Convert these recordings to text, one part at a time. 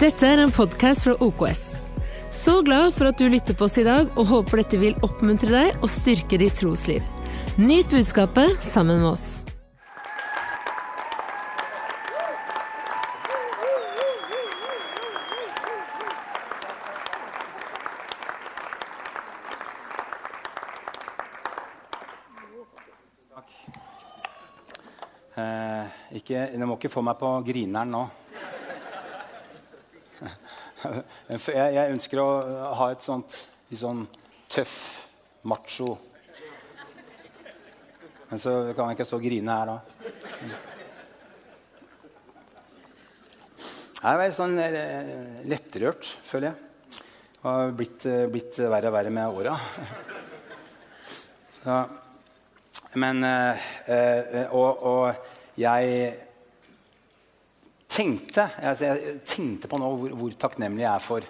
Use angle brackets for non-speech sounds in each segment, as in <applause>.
Dette er en podkast fra OKS. Så glad for at du lytter på oss i dag, og håper dette vil oppmuntre deg og styrke ditt trosliv. Nyt budskapet sammen med oss. Eh, ikke, dere må ikke få meg på grineren nå. <laughs> Jeg, jeg ønsker å ha et sånt litt sånn tøff, macho Men så kan jeg ikke så grine her, da. Jeg er sånn eh, lettrørt, føler jeg. Det har blitt, eh, blitt verre og verre med åra. <laughs> Men eh, eh, og, og jeg tenkte, altså jeg tenkte på nå hvor, hvor takknemlig jeg er for,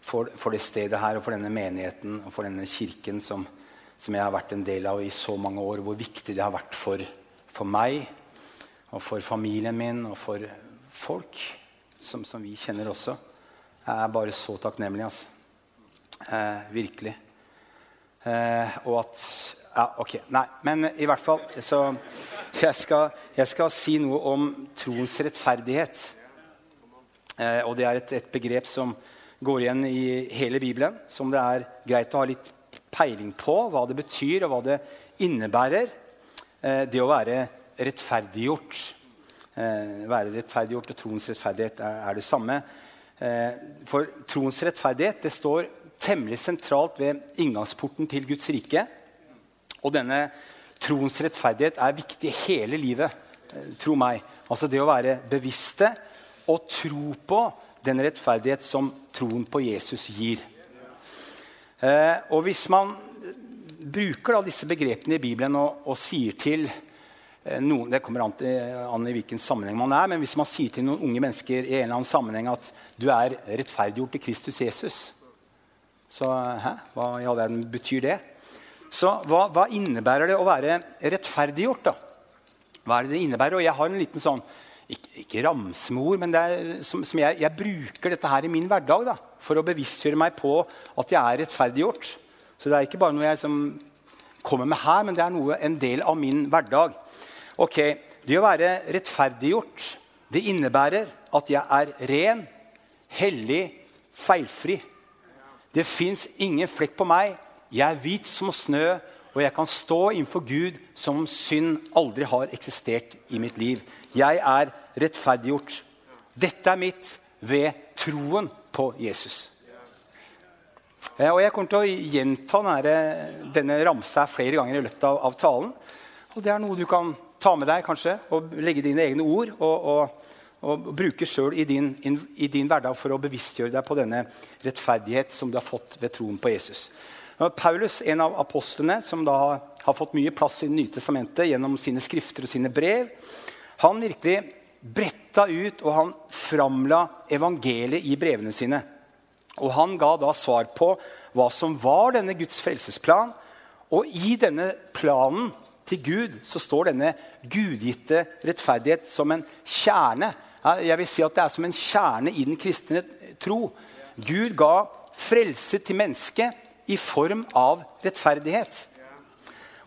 for, for, det stedet her og for denne menigheten og for denne kirken som, som, jeg har vært en del av i så mange år. Hvor viktig det har vært for, for meg og for familien min og for folk som, som, vi kjenner også. Jeg er bare så takknemlig. altså. Eh, virkelig. Eh, og at ja, ok. Nei, men i hvert fall så jeg skal, jeg skal si noe om troens rettferdighet. Eh, og det er et, et, begrep som går igjen i hele Bibelen, som det er greit å ha litt peiling på hva det betyr, og hva det innebærer. Eh, det å være rettferdiggjort. Eh, være rettferdiggjort og troens rettferdighet er, er det samme. Eh, for troens rettferdighet det står temmelig sentralt ved inngangsporten til Guds rike. Og denne troens rettferdighet er viktig hele livet. Eh, tro meg. Altså det å være bevisste og tro på den rettferdighet som troen på Jesus gir. Eh, og hvis man bruker da disse begrepene i Bibelen og, og sier til eh, noen, Det kommer an, an, i hvilken sammenheng man er, men hvis man sier til noen unge mennesker i en eller annen sammenheng at du er rettferdiggjort i Kristus Jesus, så hæ? hva i all verden betyr det? Så hva, hva, innebærer det å være rettferdiggjort? da? Hva er det det innebærer? Og jeg har en liten sånn Ikke, ikke ramsmor, men er, som, som jeg, jeg, bruker dette her i min hverdag da, for å bevisstgjøre meg på at jeg er rettferdiggjort. Så det er ikke bare noe jeg som kommer med her, men det er noe, en del av min hverdag. Ok, Det å være rettferdiggjort, det innebærer at jeg er ren, hellig, feilfri. Det fins ingen flekk på meg. Jeg er hvit som snø, og jeg kan stå innenfor Gud som om synd aldri har eksistert i mitt liv. Jeg er rettferdiggjort. Dette er mitt ved troen på Jesus. Og Jeg kommer til å gjenta denne, denne ramsa flere ganger i løpet av, av, talen. Og Det er noe du kan ta med deg kanskje, og legge dine egne ord og, og, og bruke sjøl i, i, din hverdag for å bevisstgjøre deg på denne rettferdighet som du har fått ved troen på Jesus. Paulus, en av apostlene som da har fått mye plass i Det nye testamentet gjennom sine skrifter og sine brev, han virkelig bretta ut og han framla evangeliet i brevene sine. Og Han ga da svar på hva som var denne Guds frelsesplan. Og i denne planen til Gud så står denne gudgitte rettferdighet som en kjerne. Jeg vil si at Det er som en kjerne i den kristne tro. Gud ga frelse til mennesket i form av rettferdighet.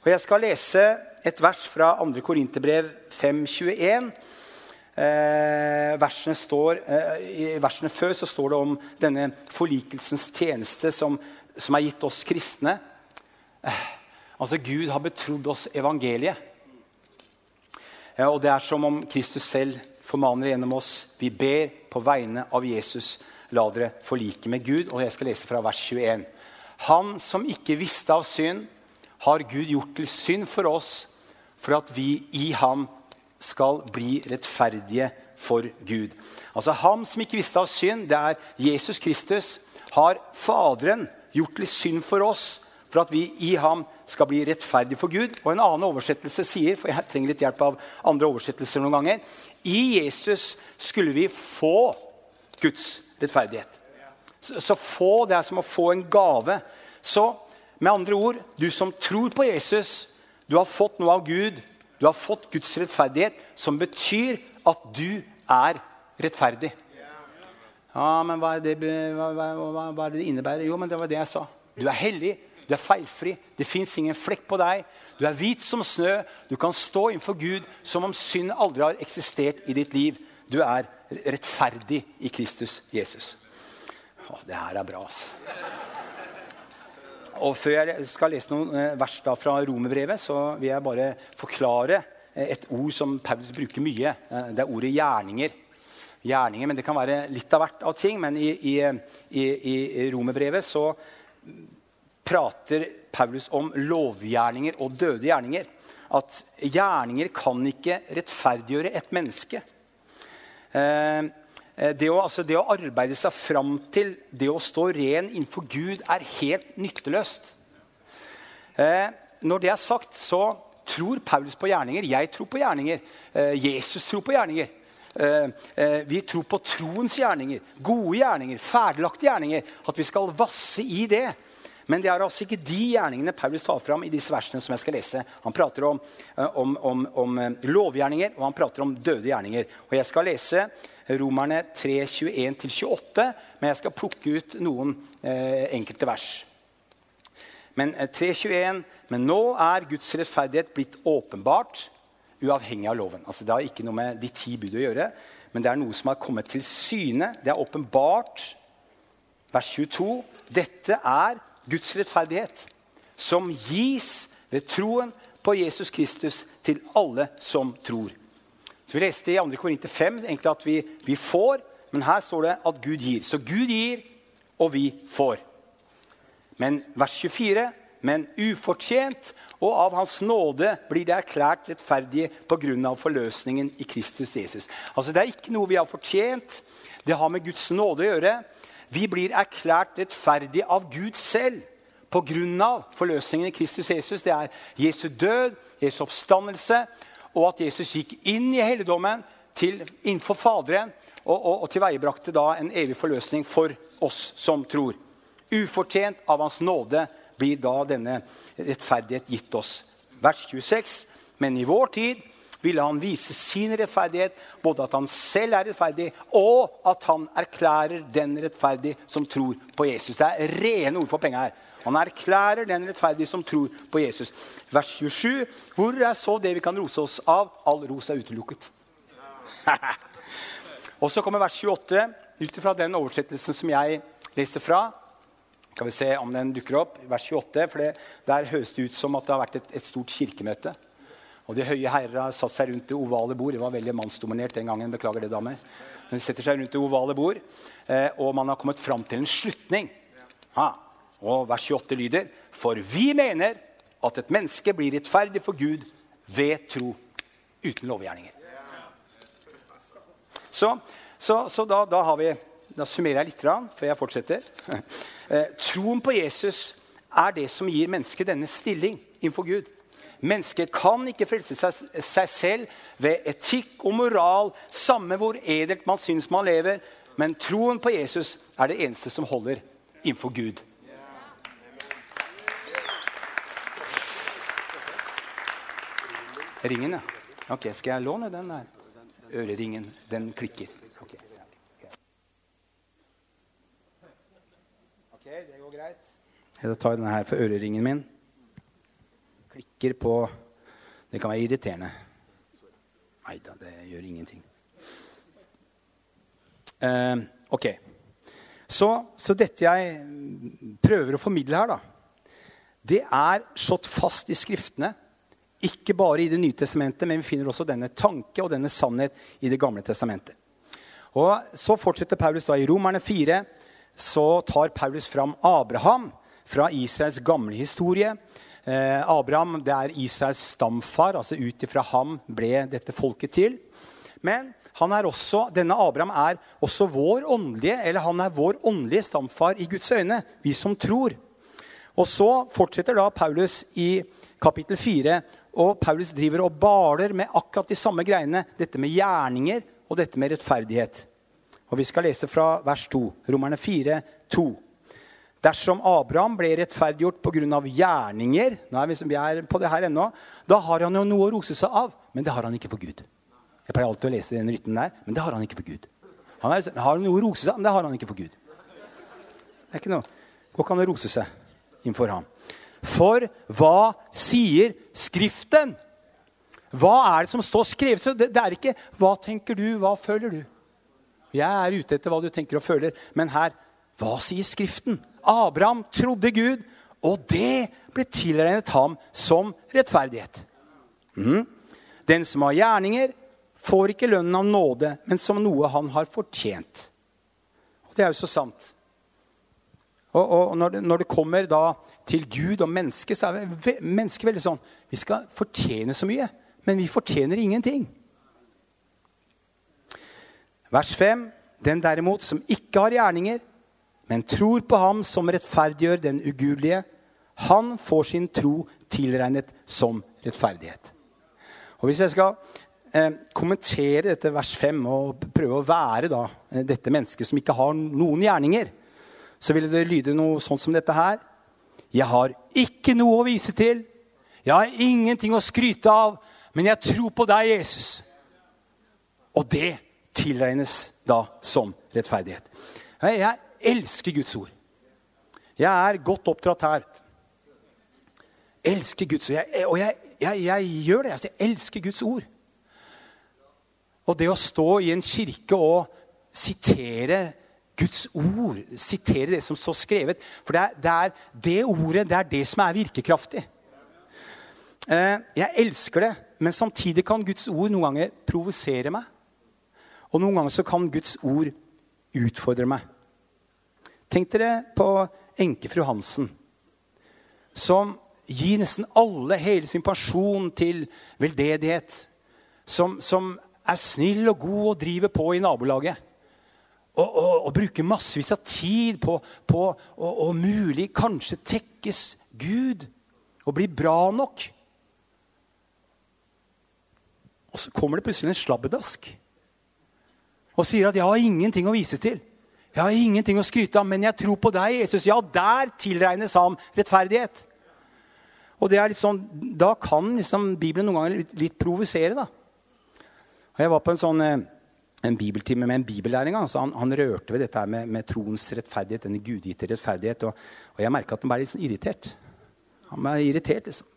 Og Jeg skal lese et vers fra 2. Korinterbrev 5.21. Eh, versene står, eh, I versene før så står det om denne forlikelsens tjeneste som, som er gitt oss kristne. Eh, altså Gud har betrodd oss evangeliet. Ja, og Det er som om Kristus selv formaner gjennom oss. Vi ber på vegne av Jesus. La dere forlike med Gud. Og jeg skal lese fra vers 21. Han som ikke visste av synd, har Gud gjort til synd for oss, for at vi i ham skal bli rettferdige for Gud. Altså Ham som ikke visste av synd, det er Jesus Kristus, har Faderen gjort til synd for oss, for at vi i ham skal bli rettferdige for Gud. Og en annen oversettelse sier, for jeg trenger litt hjelp av andre oversettelser noen ganger, i Jesus skulle vi få Guds rettferdighet. Så få det er som å få en gave. Så med andre ord, du som tror på Jesus, du har fått noe av Gud. Du har fått Guds rettferdighet, som betyr at du er rettferdig. Ja, men hva er, det, hva, hva, hva, er det det innebærer? Jo, men det var det jeg sa. Du er hellig. Du er feilfri. Det fins ingen flekk på deg. Du er hvit som snø. Du kan stå innenfor Gud som om synd aldri har eksistert i ditt liv. Du er rettferdig i Kristus Jesus. Å, det her er bra, altså. Og Før jeg skal lese noen eh, vers da fra romerbrevet, så vil jeg bare forklare eh, et ord som Paulus bruker mye. Eh, det er ordet gjerninger. Gjerninger, Men det kan være litt av hvert av ting. Men i, i, i, i romerbrevet så prater Paulus om lovgjerninger og døde gjerninger. At gjerninger kan ikke rettferdiggjøre et menneske. Eh, det å, altså det å, arbeide seg fram til det å stå ren innenfor Gud er helt nytteløst. Eh, når det er sagt, så tror Paulus på gjerninger. Jeg tror på gjerninger. Eh, Jesus tror på gjerninger. Eh, eh vi tror på troens gjerninger. Gode gjerninger, ferdiglagte gjerninger. At vi skal vasse i det. Men det er altså ikke de gjerningene Paulus tar fram i disse versene som jeg skal lese. Han prater om, eh, om, om, om lovgjerninger, og han prater om døde gjerninger. Og jeg skal lese Romerne 3, 21-28, men jeg skal plukke ut noen eh, enkelte vers. Men eh, 3.21.: Men nå er Guds rettferdighet blitt åpenbart, uavhengig av loven. Altså, det har ikke noe med de ti bud å gjøre, men det er noe som har kommet til syne. Det er åpenbart. Vers 22. Dette er Guds rettferdighet, som gis ved troen på Jesus Kristus til alle som tror. Så Vi leste i 2. Korinter 5 egentlig at vi, vi, får, men her står det at Gud gir. Så Gud gir, og vi får. Men vers 24 men ufortjent, og av Hans nåde blir det erklært rettferdige pga. forløsningen i Kristus Jesus. Altså Det er ikke noe vi har fortjent. Det har med Guds nåde å gjøre. Vi blir erklært rettferdige av Gud selv pga. forløsningen i Kristus Jesus. Det er Jesu død, Jesu oppstandelse og at Jesus gikk inn i helligdommen innenfor Faderen og, og, og tilveiebrakte da en evig forløsning for oss som tror. Ufortjent av Hans nåde blir da denne rettferdighet gitt oss. Vers 26. Men i vår tid ville han vise sin rettferdighet, både at han selv er rettferdig, og at han erklærer den rettferdig som tror på Jesus. Det er rene ord for penga her. Han erklærer den rettferdige som tror på Jesus. Vers 27. Hvor er så det vi kan rose oss av? All ros er utelukket. <laughs> og så kommer vers 28, ut ifra den oversettelsen som jeg leser fra. Skal vi se om den dukker opp. Vers 28, for det, Der høres det ut som at det har vært et, et stort kirkemøte. Og de høye herrer har satt seg rundt det ovale bord. Det var veldig mannsdominert den gangen. beklager det, damer. Men de setter seg rundt det ovale bord, eh, og man har kommet fram til en slutning. Ha. Og vers 28 lyder.: For vi mener at et menneske blir rettferdig for Gud ved tro uten lovgjerninger. Så, så, så da, da, har vi, da, summerer jeg litt før jeg fortsetter. <laughs> Eh, troen på Jesus er det som gir mennesket denne stilling innenfor Gud. Mennesket kan ikke frelse seg, seg, selv ved etikk og moral, samme hvor edelt man syns man lever. Men troen på Jesus er det eneste som holder innenfor Gud. Ringen, ja. Ok, Skal jeg låne den der? Øreringen. Den klikker. Ok, det går greit. Jeg tar denne her for øreringen min. Klikker på Det kan være irriterende. Nei da, det gjør ingenting. Uh, ok. Så, så, dette jeg prøver å formidle her, da, det er slått fast i Skriftene ikke bare i Det nye testamentet, men vi finner også denne tanke og denne sannhet i Det gamle testamentet. Og Så fortsetter Paulus da i Romerne 4. Så tar Paulus fram Abraham fra Israels gamle historie. Eh, Abraham det er Israels stamfar. altså Ut ifra ham ble dette folket til. Men han er også, denne Abraham er også vår åndelige, eller han er vår åndelige stamfar i Guds øyne, vi som tror. Og så fortsetter da Paulus i kapittel 4 og Paulus driver og baler med akkurat de samme greiene. Dette med gjerninger og dette med rettferdighet. Og Vi skal lese fra vers 2. Romerne 4, 2. Dersom Abraham ble rettferdiggjort pga. gjerninger nå er vi, vi er på det her ennå, Da har han jo noe å rose seg av, men det har han ikke for Gud. Jeg pleier alltid å lese den rytten der, men det har han ikke for Gud. Han er, har noe å rose seg av, men det har han ikke for Gud. Det er ikke noe. Går ikke an å rose seg innenfor ham. For hva sier Skriften? Hva er det som står skrevet? Det, det er ikke 'hva tenker du', 'hva føler du'? Jeg er ute etter hva du tenker og føler. Men her hva sier Skriften? Abraham trodde Gud, og det ble tilregnet ham som rettferdighet. Mm. Den som har gjerninger, får ikke lønnen av nåde, men som noe han har fortjent. Og Det er jo så sant. Og, og når, det, når, det, kommer da til Gud og mennesket, så er mennesket veldig sånn Vi skal fortjene så mye, men vi fortjener ingenting. Vers 5.: Den derimot som ikke har gjerninger, men tror på ham som rettferdiggjør den ugudelige, han får sin tro tilregnet som rettferdighet. Og Hvis jeg skal eh, kommentere dette vers 5 og prøve å være da, eh, dette mennesket som ikke har noen gjerninger, så ville det lyde noe sånn som dette her. Jeg har ikke noe å vise til. Jeg har ingenting å skryte av, men jeg tror på deg, Jesus. Og det tilregnes da som rettferdighet. Jeg elsker Guds ord. Jeg er godt oppdratt her. Elsker Guds ord. Jeg, og jeg, jeg, jeg, gjør det. Altså, jeg elsker Guds ord. Og det å stå i en kirke og sitere Guds ord, sitere det som står skrevet For det er, det, er det ordet det er det som er virkekraftig. Eh, jeg elsker det, men samtidig kan Guds ord noen ganger provosere meg. Og noen ganger så kan Guds ord utfordre meg. Tenk dere på enkefru Hansen, som gir nesten alle, hele sin pensjon til veldedighet. Som, som er snill og god og driver på i nabolaget. Og, og, og bruke massevis av tid på, på å mulig kanskje tekkes Gud og bli bra nok. Og så kommer det plutselig en slabbedask og sier at 'jeg har ingenting å vise til'. Jeg har ingenting å skryte av, men jeg tror på deg, Jesus. Ja, der tilregnes ham rettferdighet. Og det er litt sånn, Da kan liksom Bibelen noen ganger litt, litt provosere. da. Og Jeg var på en sånn eh, en bibeltime med en bibellæring. Altså han, han, rørte ved dette med, med troens rettferdighet, denne gudgitte rettferdighet. Og, og jeg merka at han ble litt sånn irritert. Han ble irritert, liksom.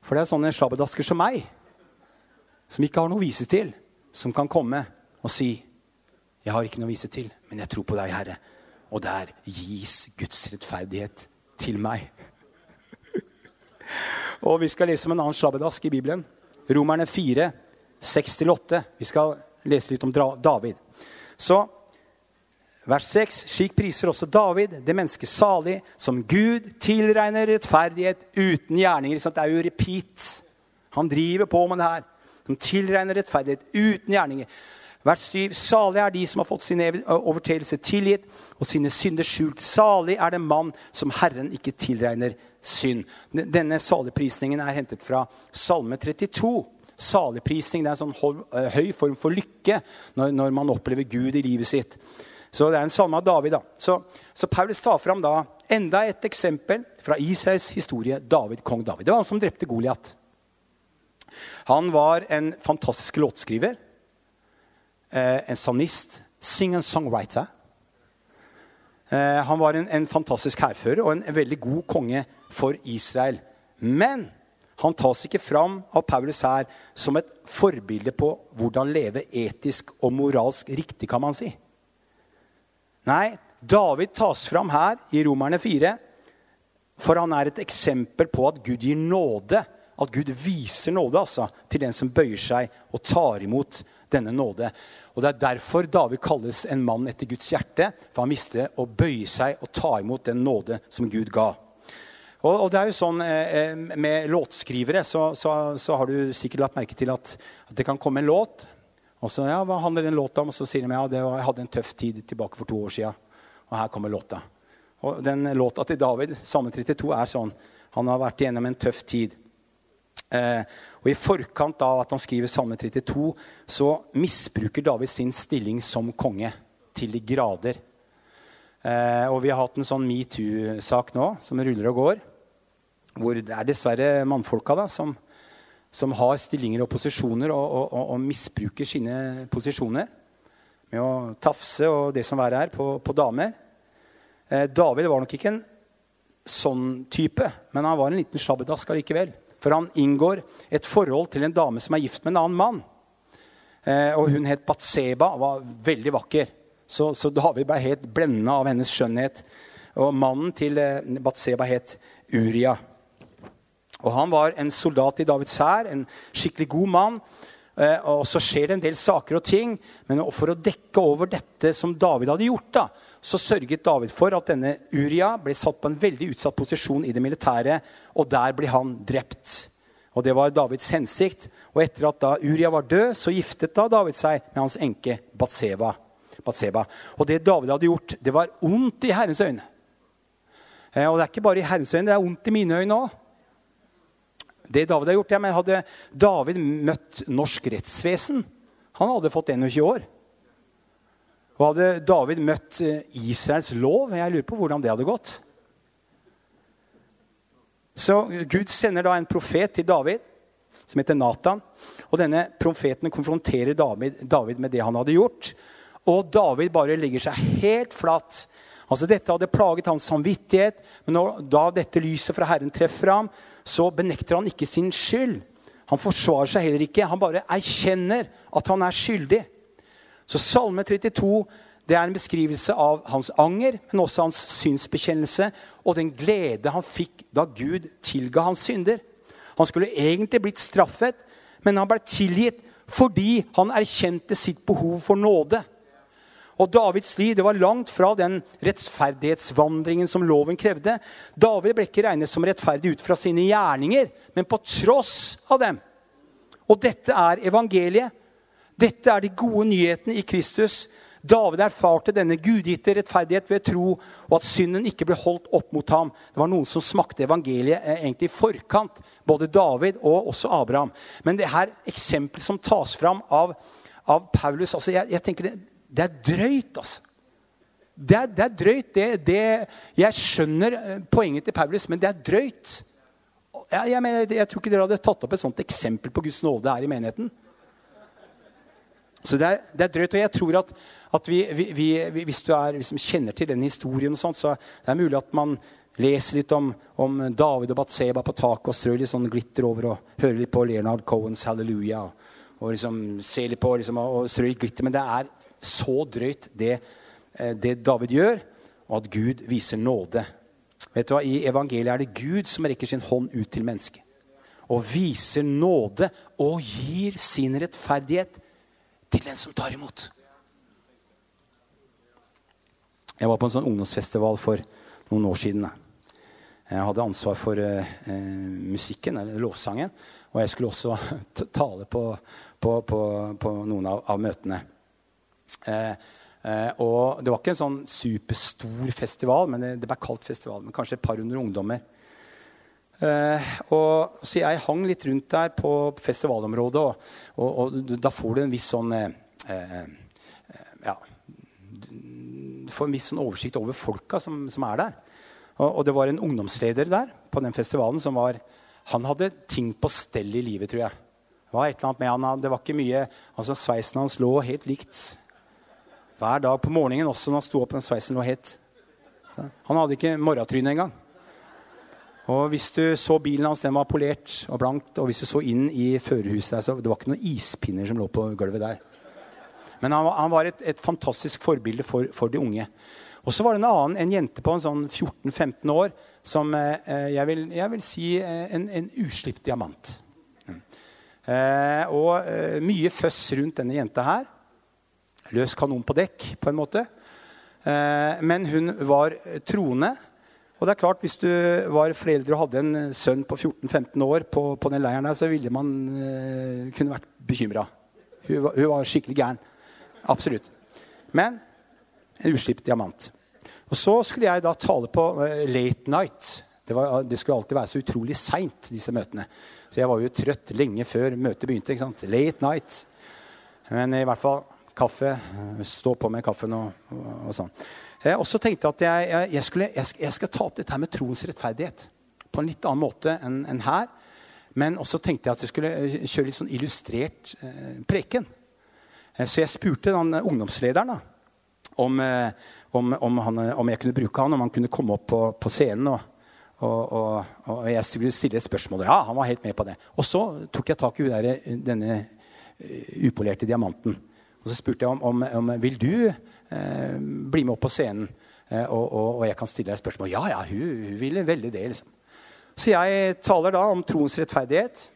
For det er sånne slabbedasker som meg, som ikke har noe å vise til, som kan komme og si 'Jeg har ikke noe å vise til, men jeg tror på deg, Herre.' Og der gis Guds rettferdighet til meg. og vi skal lese om en annen slabbedask i Bibelen. Romerne 4, 6-8. Vi skal lese litt om David. Så vers 6. Slik priser også David det mennesket salig som Gud tilregner rettferdighet uten gjerninger. Det er jo repeat. Han driver på med det her. Som tilregner rettferdighet uten gjerninger. Vers 7. Salig er de som har fått sine overtredelser tilgitt og sine synder skjult. Salig er det mann som Herren ikke tilregner synd. Denne saligprisningen er hentet fra Salme 32. Saligprisning det er en sånn eh, høy form for lykke når, når, man opplever Gud i livet sitt. Så det er en salme av David. da. Så, så Paulus tar fram da enda et eksempel fra Israels historie. David, Kong David. Det var han som drepte Goliat. Han var en fantastisk låtskriver eh, en salmist, singer-songwriter. Eh, han var en, en fantastisk hærfører og en, en, veldig god konge for Israel. Men han tas ikke fram av Paulus her som et forbilde på hvordan leve etisk og moralsk riktig, kan man si. Nei, David tas fram her i Romerne 4, for han er et eksempel på at Gud gir nåde. At Gud viser nåde altså, til den som bøyer seg og tar imot denne nåde. Og Det er derfor David kalles en mann etter Guds hjerte. For han visste å bøye seg og ta imot den nåde som Gud ga. Og, og det er jo sånn eh, eh, Med låtskrivere så, så, så, har du sikkert lagt merke til at, at, det kan komme en låt. Og så ja, hva handler den låta om? Og så sier de ja, det var, jeg hadde en tøff tid tilbake for to år siden. Og her kommer låta. Og den låta til David, Salme 32, er sånn. Han har vært igjennom en tøff tid. Eh, og I forkant av at han skriver Salme 32, så misbruker David sin stilling som konge til de grader. Eh, og Vi har hatt en sånn metoo-sak nå som ruller og går. Hvor det er dessverre mannfolka da, som, som har stillinger og posisjoner og, og, og, misbruker sine posisjoner. med å tafse og det som verre er, på, på damer. Eh, David var nok ikke en sånn type, men han var en liten slabbedask allikevel. For han inngår et forhold til en dame som er gift med en annen mann. Eh, og hun het Batseba og var veldig vakker. Så, så David ble helt blenda av hennes skjønnhet. Og mannen til eh, Batseba het Uria. Og han var en soldat i Davids hær, en skikkelig god mann. Eh, og så skjer det en del saker og ting. Men for å dekke over dette som David hadde gjort, da, så sørget David for at denne Uria ble satt på en veldig utsatt posisjon i det militære. Og der ble han drept. Og det var Davids hensikt. Og etter at da Uria var død, så giftet da David seg med hans enke Batseba. Batseba. Og det David hadde gjort, det var ondt i Herrens øyne. Eh, og det er ikke bare i Herrens øyne, det er ondt i mine øyne òg. Det David har gjort, ja, men Hadde David møtt norsk rettsvesen Han hadde fått 21 år. Og hadde David møtt eh, Israels lov Jeg lurer på hvordan det hadde gått. Så Gud sender da en profet til David som heter Nathan. Og denne profeten konfronterer David, David med det han hadde gjort. Og David bare legger seg helt flat. Altså Dette hadde plaget hans samvittighet, men når, da dette lyset fra Herren treffer ham, så benekter han ikke sin skyld. Han forsvarer seg heller ikke. Han bare erkjenner at han er skyldig. Så Salme 32 det er en beskrivelse av hans anger, men også hans synsbekjennelse og den glede han fikk da Gud tilga hans synder. Han skulle egentlig blitt straffet, men han ble tilgitt fordi han erkjente sitt behov for nåde. Og Davids liv det var langt fra den rettferdighetsvandringen som loven krevde. David ble ikke regnet som rettferdig ut fra sine gjerninger, men på tross av dem. Og dette er evangeliet. Dette er de gode nyhetene i Kristus. David erfarte denne gudgitte rettferdighet ved tro, og at synden ikke ble holdt opp mot ham. Det var noen som smakte evangeliet eh, egentlig i forkant. Både David og også Abraham. Men det her eksempelet som tas fram av, av Paulus altså jeg, jeg tenker det, det er drøyt, altså. Det er, det er drøyt. Det, det, jeg skjønner eh, poenget til Paulus, men det er drøyt. Jeg, jeg, mener, jeg, tror ikke dere hadde tatt opp et sånt eksempel på Guds nåde her i menigheten. Så det er, det er drøyt. Og jeg tror at, at vi, vi, vi, hvis du er, liksom kjenner til den historien, og sånt, så det er mulig at man leser litt om, om David og Batseba på taket og strør litt sånn glitter over og hører litt på Leonard Cohens 'Halleluja' og, og liksom ser litt på liksom, og strør litt glitter. Men det er så drøyt, det, eh, det David gjør, og at Gud viser nåde. Vet du hva? I evangeliet er det Gud som rekker sin hånd ut til mennesket. Og viser nåde og gir sin rettferdighet til den som tar imot. Jeg var på en sånn ungdomsfestival for noen år siden. Jeg hadde ansvar for uh, musikken, eller lovsangen. Og jeg skulle også <laughs> tale på, på, på, på noen av, av møtene. Eh, eh, og det var ikke en sånn superstor festival, men det, det ble kalt festival. Men kanskje et par hundre ungdommer. Eh, og, så jeg hang litt rundt der på festivalområdet, og, og, og da får du en viss sånn eh, Ja Du får en viss sånn oversikt over folka som, som er der. Og, det var en ungdomsleder der på den festivalen som var Han hadde ting på stell i livet, tror jeg. Det var et eller annet med han, det var ikke mye, altså Sveisen hans lå helt likt hver dag på morgenen også når han sto opp den sveisen lå het. Han hadde ikke morgentryne engang. Og hvis du så bilen hans, den var polert og blankt. Og hvis du så inn i førerhuset der, så det var ikke noen ispinner som lå på gulvet der. Men han han var et, et, fantastisk forbilde for, for, de unge. Og så var det en annen, en jente på en sånn 14-15 år som eh, jeg, vil, jeg, vil, si eh, en, en uslipt diamant. Mm. Eh, og eh, mye føss rundt denne jenta her løs kanon på dekk, på en måte. Eh, men hun var troende. Og det er klart, Hvis du var foreldre og hadde en sønn på 14-15 år, på, på, den leiren der, så ville man uh, kunne vært bekymra. Hun, hun, var skikkelig gæren. Absolutt. Men en uslipt diamant. Og Så skulle jeg da tale på uh, late night. Det, var, det, skulle alltid være så utrolig seint, disse møtene. Så jeg var jo trøtt lenge før møtet begynte. ikke sant? Late night. Men i hvert fall kaffe. Stå på med kaffen og, og, og sånn. Eh, og så tenkte jeg at jeg, jeg, skulle, jeg, skal ta opp dette her med troens rettferdighet på en litt annen måte enn en her. Men også tenkte jeg at jeg skulle eh, kjøre litt sånn illustrert eh, preken. Eh, så jeg spurte den ungdomslederen da, om, om, om, han, om, jeg kunne bruke han, om han kunne komme opp på, på scenen. Og, og, og, og, jeg skulle stille et spørsmål. Ja, han var helt med på det. Og så tok jeg tak i denne upolerte diamanten. Og så spurte jeg om, om, om vil du eh, bli med opp på scenen eh, og, og, og, jeg kan stille deg spørsmål. Ja, ja, hun, hun ville veldig det. liksom. Så jeg taler da om troens rettferdighet.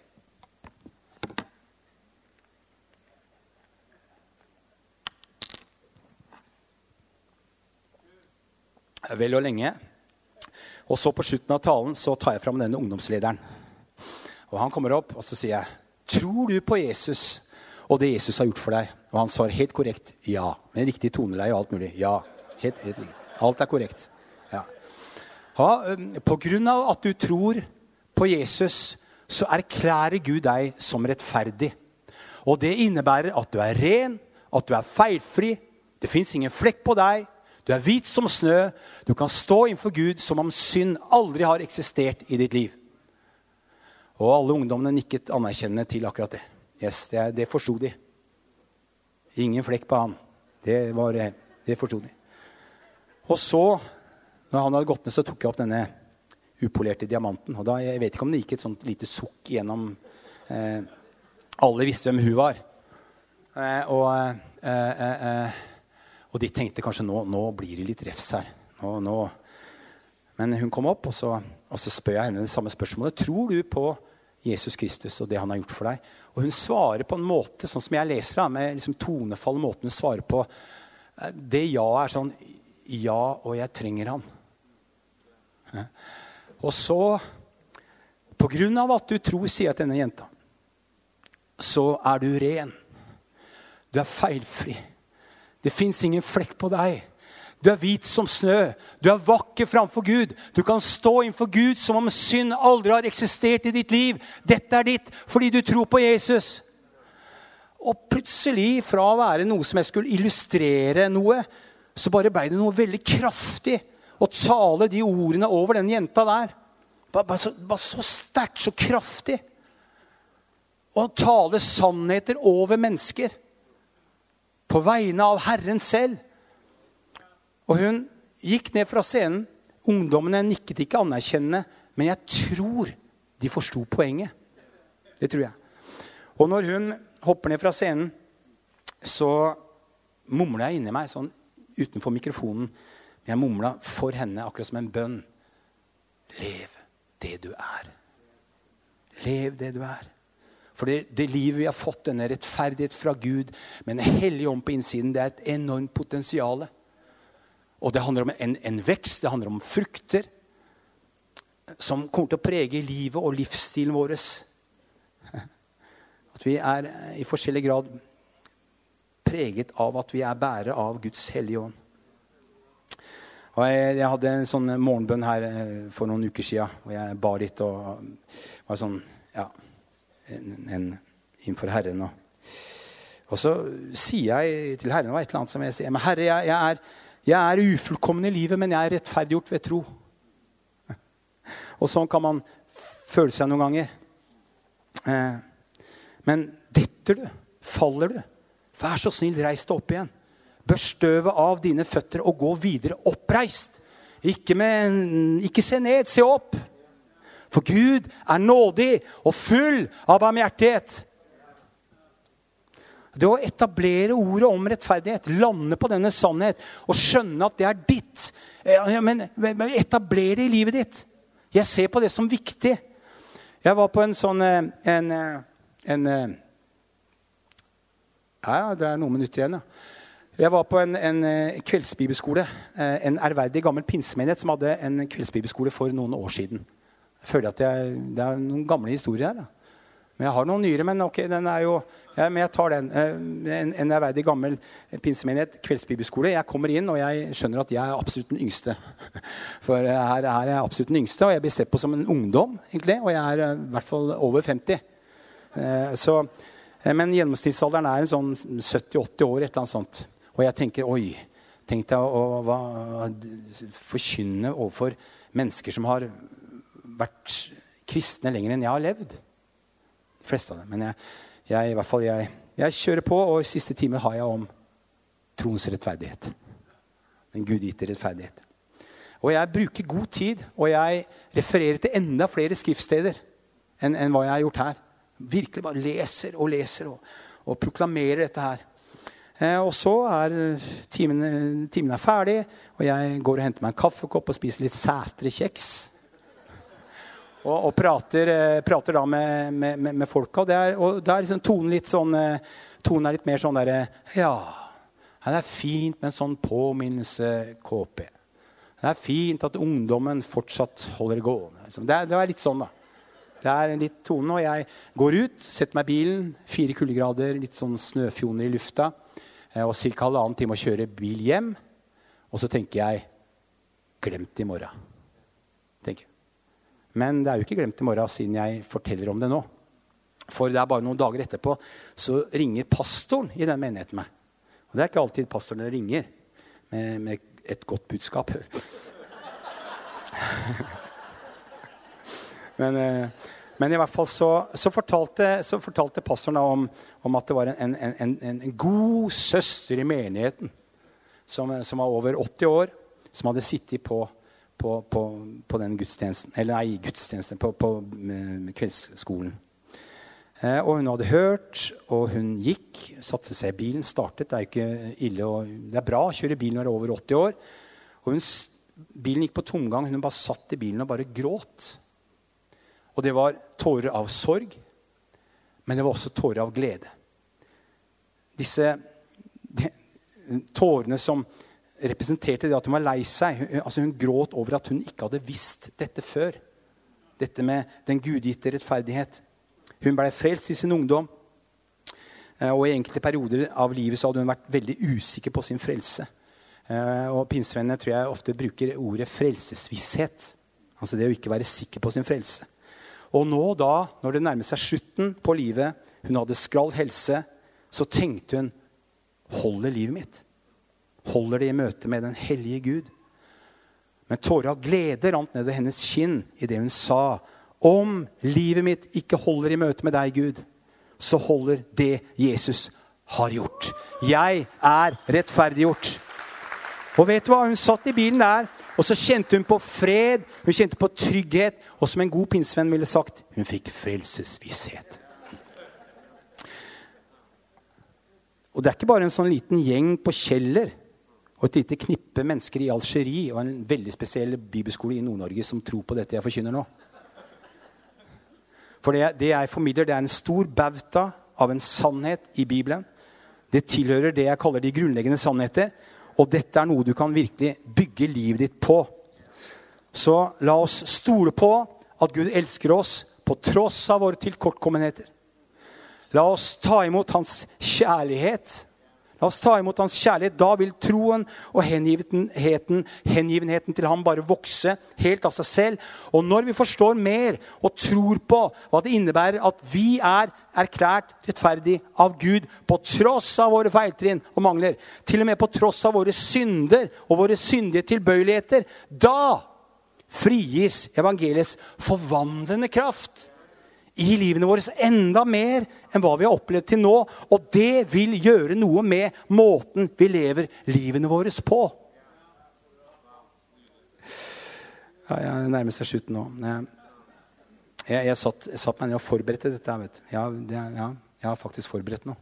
Vel og lenge. Og så på slutten av talen så tar jeg fram denne ungdomslederen. Og Han kommer opp og så sier jeg, 'Tror du på Jesus og det Jesus har gjort for deg?' Og han svarer helt korrekt ja. Med riktig toneleie og alt mulig. Ja. Helt, helt. Alt er korrekt. Ja. Ha, på grunn av at du tror på Jesus, så erklærer Gud deg som rettferdig. Og det innebærer at du er ren, at du er feilfri. Det fins ingen flekk på deg. Du er hvit som snø. Du kan stå innenfor Gud som om synd aldri har eksistert i ditt liv. Og alle ungdommene nikket anerkjennende til akkurat det. Yes, Det, det forsto de. Ingen flekk på han. Det, var, det forsto de. Og så, når han hadde gått ned, så tok jeg opp denne upolerte diamanten. Og da, Jeg vet ikke om det gikk et sånt lite sukk gjennom eh, Alle visste hvem hun var. Eh, og, eh, eh, eh og, de tenkte kanskje nå, nå blir det litt refs her. Nå, nå. Men hun kom opp, og så, og så spør jeg henne det samme spørsmålet. Tror du på Jesus Kristus og det han har gjort for deg? Og hun svarer på en måte, sånn som jeg leser det, med liksom tonefall måten hun svarer på. Eh, det ja er sånn Ja, og jeg trenger ham. Og så, på grunn av at du tror, sier jeg til denne jenta, så er du ren. Du er feilfri. Det fins ingen flekk på deg. Du er hvit som snø. Du er vakker framfor Gud. Du kan stå innenfor Gud som om synd aldri har eksistert i ditt liv. Dette er ditt fordi du tror på Jesus. Og plutselig, fra å være noe som jeg skulle illustrere noe, så bare ble det noe veldig kraftig å tale de ordene over den jenta der. Bare, så, bare så sterkt, så kraftig. Å tale sannheter over mennesker. På vegne av Herren selv. Og hun gikk ned fra scenen. Ungdommene nikket ikke anerkjennende, men jeg tror de forsto poenget. Det tror jeg. Og når hun hopper ned fra scenen, så mumler jeg inni meg sånn utenfor mikrofonen. Jeg mumla for henne akkurat som en bønn. Lev det du er. Lev det du er. For det, det, livet vi har fått, denne rettferdighet fra Gud med en hellig ånd på innsiden, det er et enormt potensial. Og det handler om en, en, vekst, det handler om frukter som kommer til å prege livet og livsstilen vår. At vi er i forskjellig grad preget av at vi er bærere av Guds hellige ånd. Og jeg, jeg, hadde en sånn morgenbønn her eh, for noen uker siden, og jeg ba litt og var sånn Ja, en, en innenfor Herren. Og, og så sier jeg til Herren det var et eller annet som jeg sier, men Herre, jeg, jeg er jeg er ufullkommen i livet, men jeg er rettferdiggjort ved tro. Og sånn kan man føle seg noen ganger. Eh, men detter du, faller du, vær så snill, reis deg opp igjen. Bør støvet av dine føtter og gå videre oppreist. Ikke, med, ikke se ned, se opp. For Gud er nådig og full av barmhjertighet. Det å etablere ordet om rettferdighet, lande på denne sannhet og skjønne at det er ditt. Men etablere det i livet ditt. Jeg ser på det som viktig. Jeg var på en sånn eh, en, eh, en, eh, Ja, det er noen minutter igjen, ja. Jeg var på en, en kveldsbibelskole. En ærverdig gammel pinsemenighet som hadde en kveldsbibelskole for noen år siden. Jeg føler at jeg, Det er noen gamle historier her. Da. Men jeg har noen nyere. Men ok, den er jo ja, men jeg tar den. Eh, en, en ærverdig gammel pinsemenighet, kveldsbibelskole. Jeg kommer inn, og jeg skjønner at jeg er absolutt den yngste. <laughs> For her, her er jeg absolutt den yngste, og jeg blir sett på som en ungdom. egentlig, Og jeg er eh, i hvert fall over 50. Eh, så, men gjennomsnittsalderen er en sånn 70-80 år, et eller annet sånt. Og jeg tenker oi, tenk deg å, å, å forkynne overfor mennesker som har vært kristne lenger enn jeg har levd. De fleste av dem. Men jeg, jeg, i hvert fall jeg, jeg kjører på, og siste time har jeg om troens rettferdighet. Den gudgitte rettferdighet. Og jeg bruker god tid, og jeg refererer til enda flere skriftsteder enn, enn hva jeg har gjort her. Virkelig bare leser og leser og, og proklamerer dette her. Eh, og så er timen, timen er ferdig, og jeg går og henter meg en kaffekopp og spiser litt Sætre-kjeks. Og, og prater, eh, prater, da med, med, med, med folka. Og, det er, og da er liksom tonen litt sånn eh, Tonen er litt mer sånn derre Ja, det er fint med en sånn påminnelse, KP. Det er fint at ungdommen fortsatt holder gående. Liksom. Det det er litt sånn, da. Det er litt tone. Og jeg går ut, setter meg i bilen, fire kuldegrader, litt sånn snøfjoner i lufta. Eh, og ca. halvannen time å kjøre bil hjem. Og så tenker jeg glemt i morgen. Tenker. Men det er jo ikke glemt i morgen siden jeg forteller om det nå. For det er bare noen dager etterpå så ringer pastoren i den menigheten meg. Og det er ikke alltid pastorene ringer med, med et godt budskap. <laughs> men, eh, men, i hvert fall så, så, fortalte, så fortalte, pastoren om, om, at det var en, en, en, en, god søster i menigheten som, som, var over 80 år, som hadde sittet på, på, på, på den gudstjenesten, eller nei, gudstjenesten, på, på kveldsskolen. Eh, og hun hadde hørt, og hun gikk, satte seg i bilen, startet. Det er ikke ille, å, det er bra å kjøre bil når du er over 80 år. Og hun, bilen gikk på tomgang. Hun bare satt i bilen og bare gråt. Og det var tårer av sorg, men det var også tårer av glede. Disse de, tårene som representerte det at hun var lei seg. Hun, altså hun gråt over at hun ikke hadde visst dette før. Dette med den gudgitte rettferdighet. Hun ble frelst i sin ungdom. Eh, og I enkelte perioder av livet så hadde hun vært veldig usikker på sin frelse. Eh, og Pinsevennene tror jeg ofte bruker ordet frelsesvisshet. Altså det å ikke være sikker på sin frelse. Og nå da, når det nærmer seg slutten på livet, hun hadde skral helse, så tenkte hun Holder livet mitt? Holder det i møte med den hellige Gud? Men tårer av glede rant nedover hennes kinn idet hun sa om livet mitt ikke holder i møte med deg, Gud, så holder det Jesus har gjort. Jeg er rettferdiggjort. Og vet du hva? Hun satt i bilen der, og så kjente hun på fred, hun kjente på trygghet. Og som en god pinsevenn ville sagt, hun fikk frelsesvisshet. Og det er ikke bare en sånn liten gjeng på Kjeller og et lite knippe mennesker i Algerie og en veldig spesiell bibelskole i Nord-Norge som tror på dette jeg forkynner nå. For det, det jeg formidler, det er en stor bauta av en sannhet i Bibelen. Det tilhører det jeg kaller de grunnleggende sannheter. Og dette er noe du kan virkelig bygge livet ditt på. Så la oss stole på at Gud elsker oss på tross av våre tilkortkommenheter. La oss ta imot hans kjærlighet La oss ta imot hans kjærlighet. Da vil troen og hengivenheten, hengivenheten til ham bare vokse helt av seg selv. Og når vi forstår mer og tror på hva det innebærer at vi er erklært rettferdig av Gud på tross av våre feiltrinn og mangler, til og med på tross av våre synder og våre syndige tilbøyeligheter, da frigis evangeliets forvandlende kraft i livene våre enda mer enn hva vi har opplevd til nå. Og det vil gjøre noe med måten vi lever livene våre på. Ja, jeg nærmer seg slutten nå. Jeg, jeg, satt, jeg, satt, meg ned og forberedte dette. vet du. Det, ja, jeg har faktisk forberedt noe.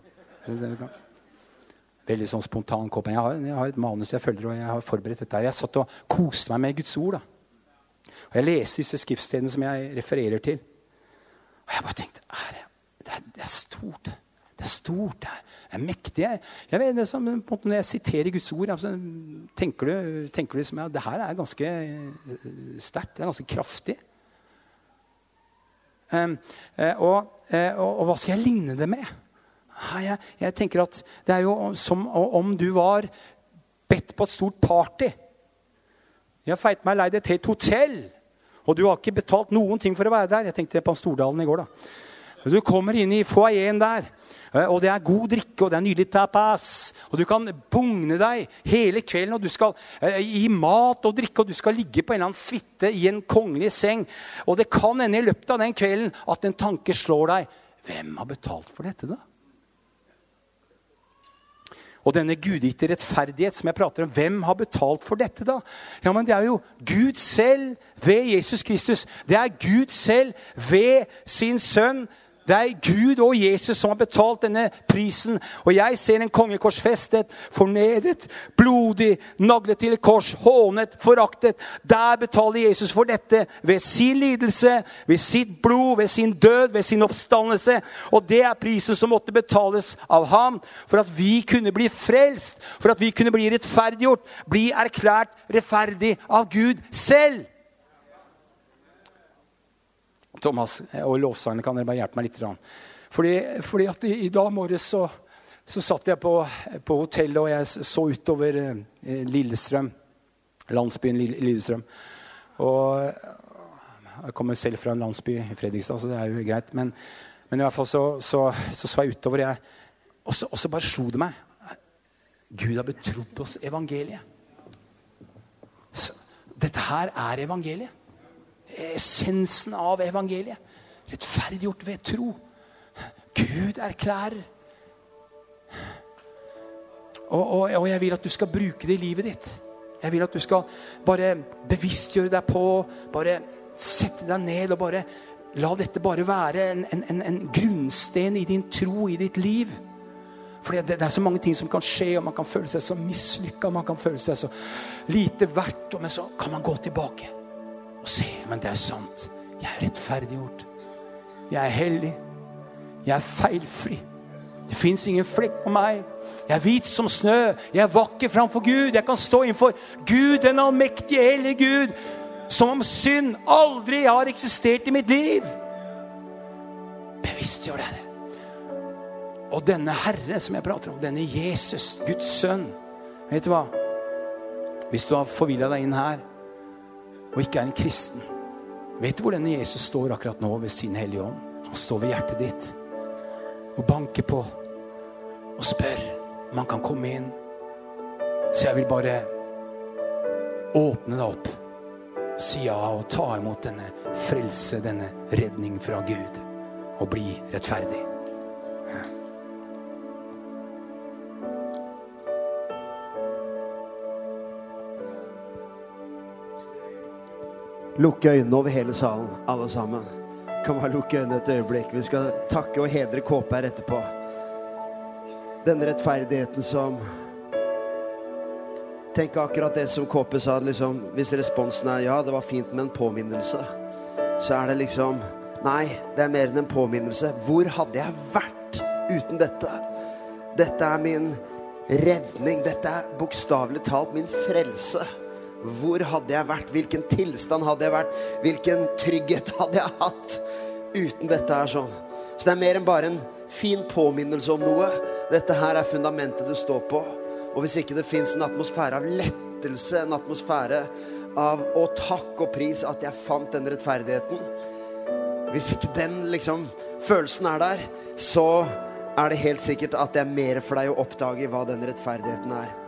Veldig sånn spontan kopp. Jeg har, jeg har et manus jeg følger, og jeg har forberedt dette. Jeg satt og koste meg med Guds ord. da. Og Jeg leser disse skriftstedene som jeg refererer til. Og jeg bare tenkte det, det, det, er stort. Det er stort. Det er, det er mektig. Jeg vet, det som, når jeg siterer Guds ord, altså, tenker du, tenker du som, ja, det her er ganske eh, sterkt. Det er ganske kraftig. Um, og, uh, og, og, hva skal jeg ligne det med? Jeg, jeg, tenker at Det er jo som om du var bedt på et stort party. Jeg har feit meg leid et helt hotell og du har ikke betalt noen ting for å være der. Jeg tenkte på Stordalen i går. da. Du kommer inn i foajeen der, eh, og det er god drikke, og det er nydelig tapas. Og du kan bugne deg hele kvelden, og du skal eh, gi mat og drikke, og du skal ligge på en eller annen suite i en kongelig seng. Og det kan hende i løpet av den kvelden at en tanke slår deg. Hvem har betalt for dette, da? Og denne gudgitte rettferdighet som jeg prater om, hvem har betalt for dette, da? Ja, men Det er jo Gud selv ved Jesus Kristus. Det er Gud selv ved sin sønn det er Gud og Jesus som har betalt denne prisen. Og jeg ser en konge korsfestet, fornedret, blodig, naglet til et kors, hånet, foraktet. Der betaler Jesus for dette ved sin lidelse, ved sitt blod, ved sin død, ved sin oppstandelse. Og det er prisen som måtte betales av ham for at vi kunne bli frelst, for at vi kunne bli rettferdiggjort, bli erklært rettferdig av Gud selv. Thomas og lovsangene, kan dere bare hjelpe meg litt? Fordi, fordi at i, dag morges så, så, satt jeg på, på hotellet, og jeg så utover eh, Lillestrøm. Landsbyen Lillestrøm. Og jeg kommer selv fra en landsby i Fredrikstad, så det er jo greit. Men, men i hvert fall så så, så, så jeg utover. Jeg, og, så, og så bare slo det meg. Gud har betrodd oss evangeliet. Så, dette her er evangeliet essensen av evangeliet. Rettferdiggjort ved tro. Gud erklærer. Og, og, og, jeg vil at du skal bruke det i livet ditt. Jeg vil at du skal bare bevisstgjøre deg på Bare sette deg ned og bare la dette bare være en, en, en grunnsten i din tro, i ditt liv. For det, det, er så mange ting som kan skje, og man kan føle seg så mislykka, man kan føle seg så lite verdt, men så kan man gå tilbake og se. Men det er sant. Jeg er rettferdiggjort. Jeg er hellig. Jeg er feilfri. Det fins ingen flekk på meg. Jeg er hvit som snø. Jeg er vakker framfor Gud. Jeg kan stå innenfor Gud, den allmektige, hellige Gud, som om synd aldri har eksistert i mitt liv. Bevisstgjør deg det. Og denne Herre som jeg prater om, denne Jesus, Guds sønn Vet du hva? Hvis du har forvilla deg inn her og ikke er en kristen, vet du hvor denne Jesus står akkurat nå ved sin Hellige Ånd? Han står ved hjertet ditt og banker på og spør om han kan komme inn. Så jeg vil bare åpne deg opp, si ja og ta imot denne frelse, denne redning fra Gud, og bli rettferdig. Lukke øynene over hele salen, alle sammen. Kan bare lukke øynene et øyeblikk. Vi skal takke og hedre Kåpe her etterpå. Denne rettferdigheten som Tenk akkurat det som Kåpe sa. Liksom, hvis responsen er ja, det var fint med en påminnelse, så er det liksom Nei, det er mer enn en påminnelse. Hvor hadde jeg vært uten dette? Dette er min redning. Dette er bokstavelig talt min frelse. Hvor hadde jeg vært? Hvilken tilstand hadde jeg vært? Hvilken trygghet hadde jeg hatt uten dette her sånn? Så det er mer enn bare en fin påminnelse om noe. Dette her er fundamentet du står på. Og hvis ikke det fins en atmosfære av lettelse, en atmosfære av å takke og pris at jeg fant den rettferdigheten Hvis ikke den liksom følelsen er der, så er det helt sikkert at det er mer for deg å oppdage hva den rettferdigheten er.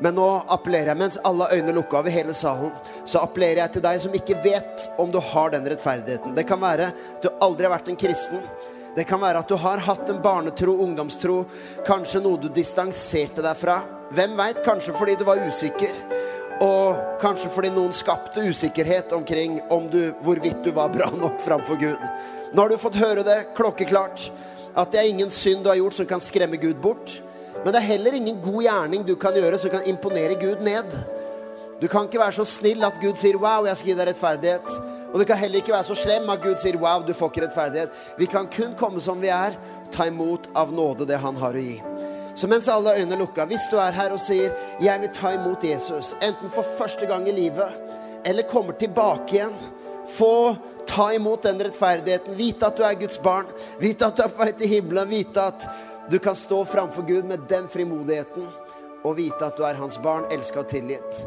Men nå appellerer jeg, mens alle øyne lukka over hele salen, så appellerer jeg til deg som ikke vet om du har den rettferdigheten. Det kan være at du aldri har vært en kristen. Det kan være at du har hatt en barnetro, ungdomstro, kanskje noe du distanserte deg fra. Hvem veit? Kanskje fordi du var usikker. Og kanskje fordi noen skapte usikkerhet omkring om du, hvorvidt du var bra nok framfor Gud. Nå har du fått høre det klokkeklart. At det er ingen synd du har gjort som kan skremme Gud bort. Men det er heller ingen god gjerning du kan gjøre som kan imponere Gud ned. Du kan ikke være så snill at Gud sier 'wow, jeg skal gi deg rettferdighet'. Og du kan heller ikke være så slem at Gud sier 'wow, du får ikke rettferdighet'. Vi kan kun komme som vi er, ta imot av nåde det han har å gi. Så mens alle øyne lukka, hvis du er her og sier 'jeg vil ta imot Jesus', enten for første gang i livet eller kommer tilbake igjen, få ta imot den rettferdigheten, vite at du er Guds barn, vite at du er på vei til himmelen, vite at du kan stå framfor Gud med den frimodigheten og vite at du er hans barn, elska og tilgitt.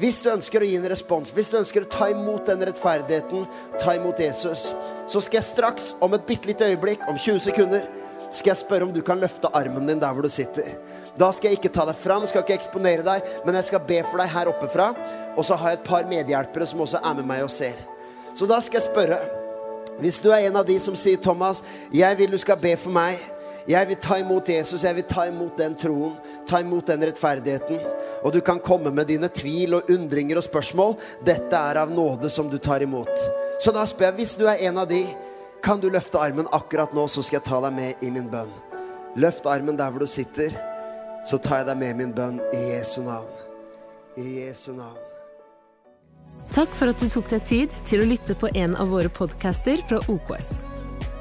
Hvis du ønsker å gi en respons, hvis du ønsker å ta imot den rettferdigheten, ta imot Jesus, så skal jeg straks, om et bitte lite øyeblikk, om 20 sekunder, skal jeg spørre om du kan løfte armen din der hvor du sitter. Da skal jeg ikke ta deg fram, skal ikke eksponere deg, men jeg skal be for deg her oppe fra. Og så har jeg et par medhjelpere som også er med meg og ser. Så da skal jeg spørre Hvis du er en av de som sier, 'Thomas, jeg vil du skal be for meg'. Jeg vil ta imot Jesus, jeg vil ta imot den troen, ta imot den rettferdigheten. Og du kan komme med dine tvil og undringer og spørsmål. Dette er av nåde som du tar imot. Så da spør jeg, hvis du er en av de, kan du løfte armen akkurat nå, så skal jeg ta deg med i min bønn. Løft armen der hvor du sitter, så tar jeg deg med i min bønn i Jesu navn. I Jesu navn. Takk for at du tok deg tid til å lytte på en av våre podcaster fra OKS.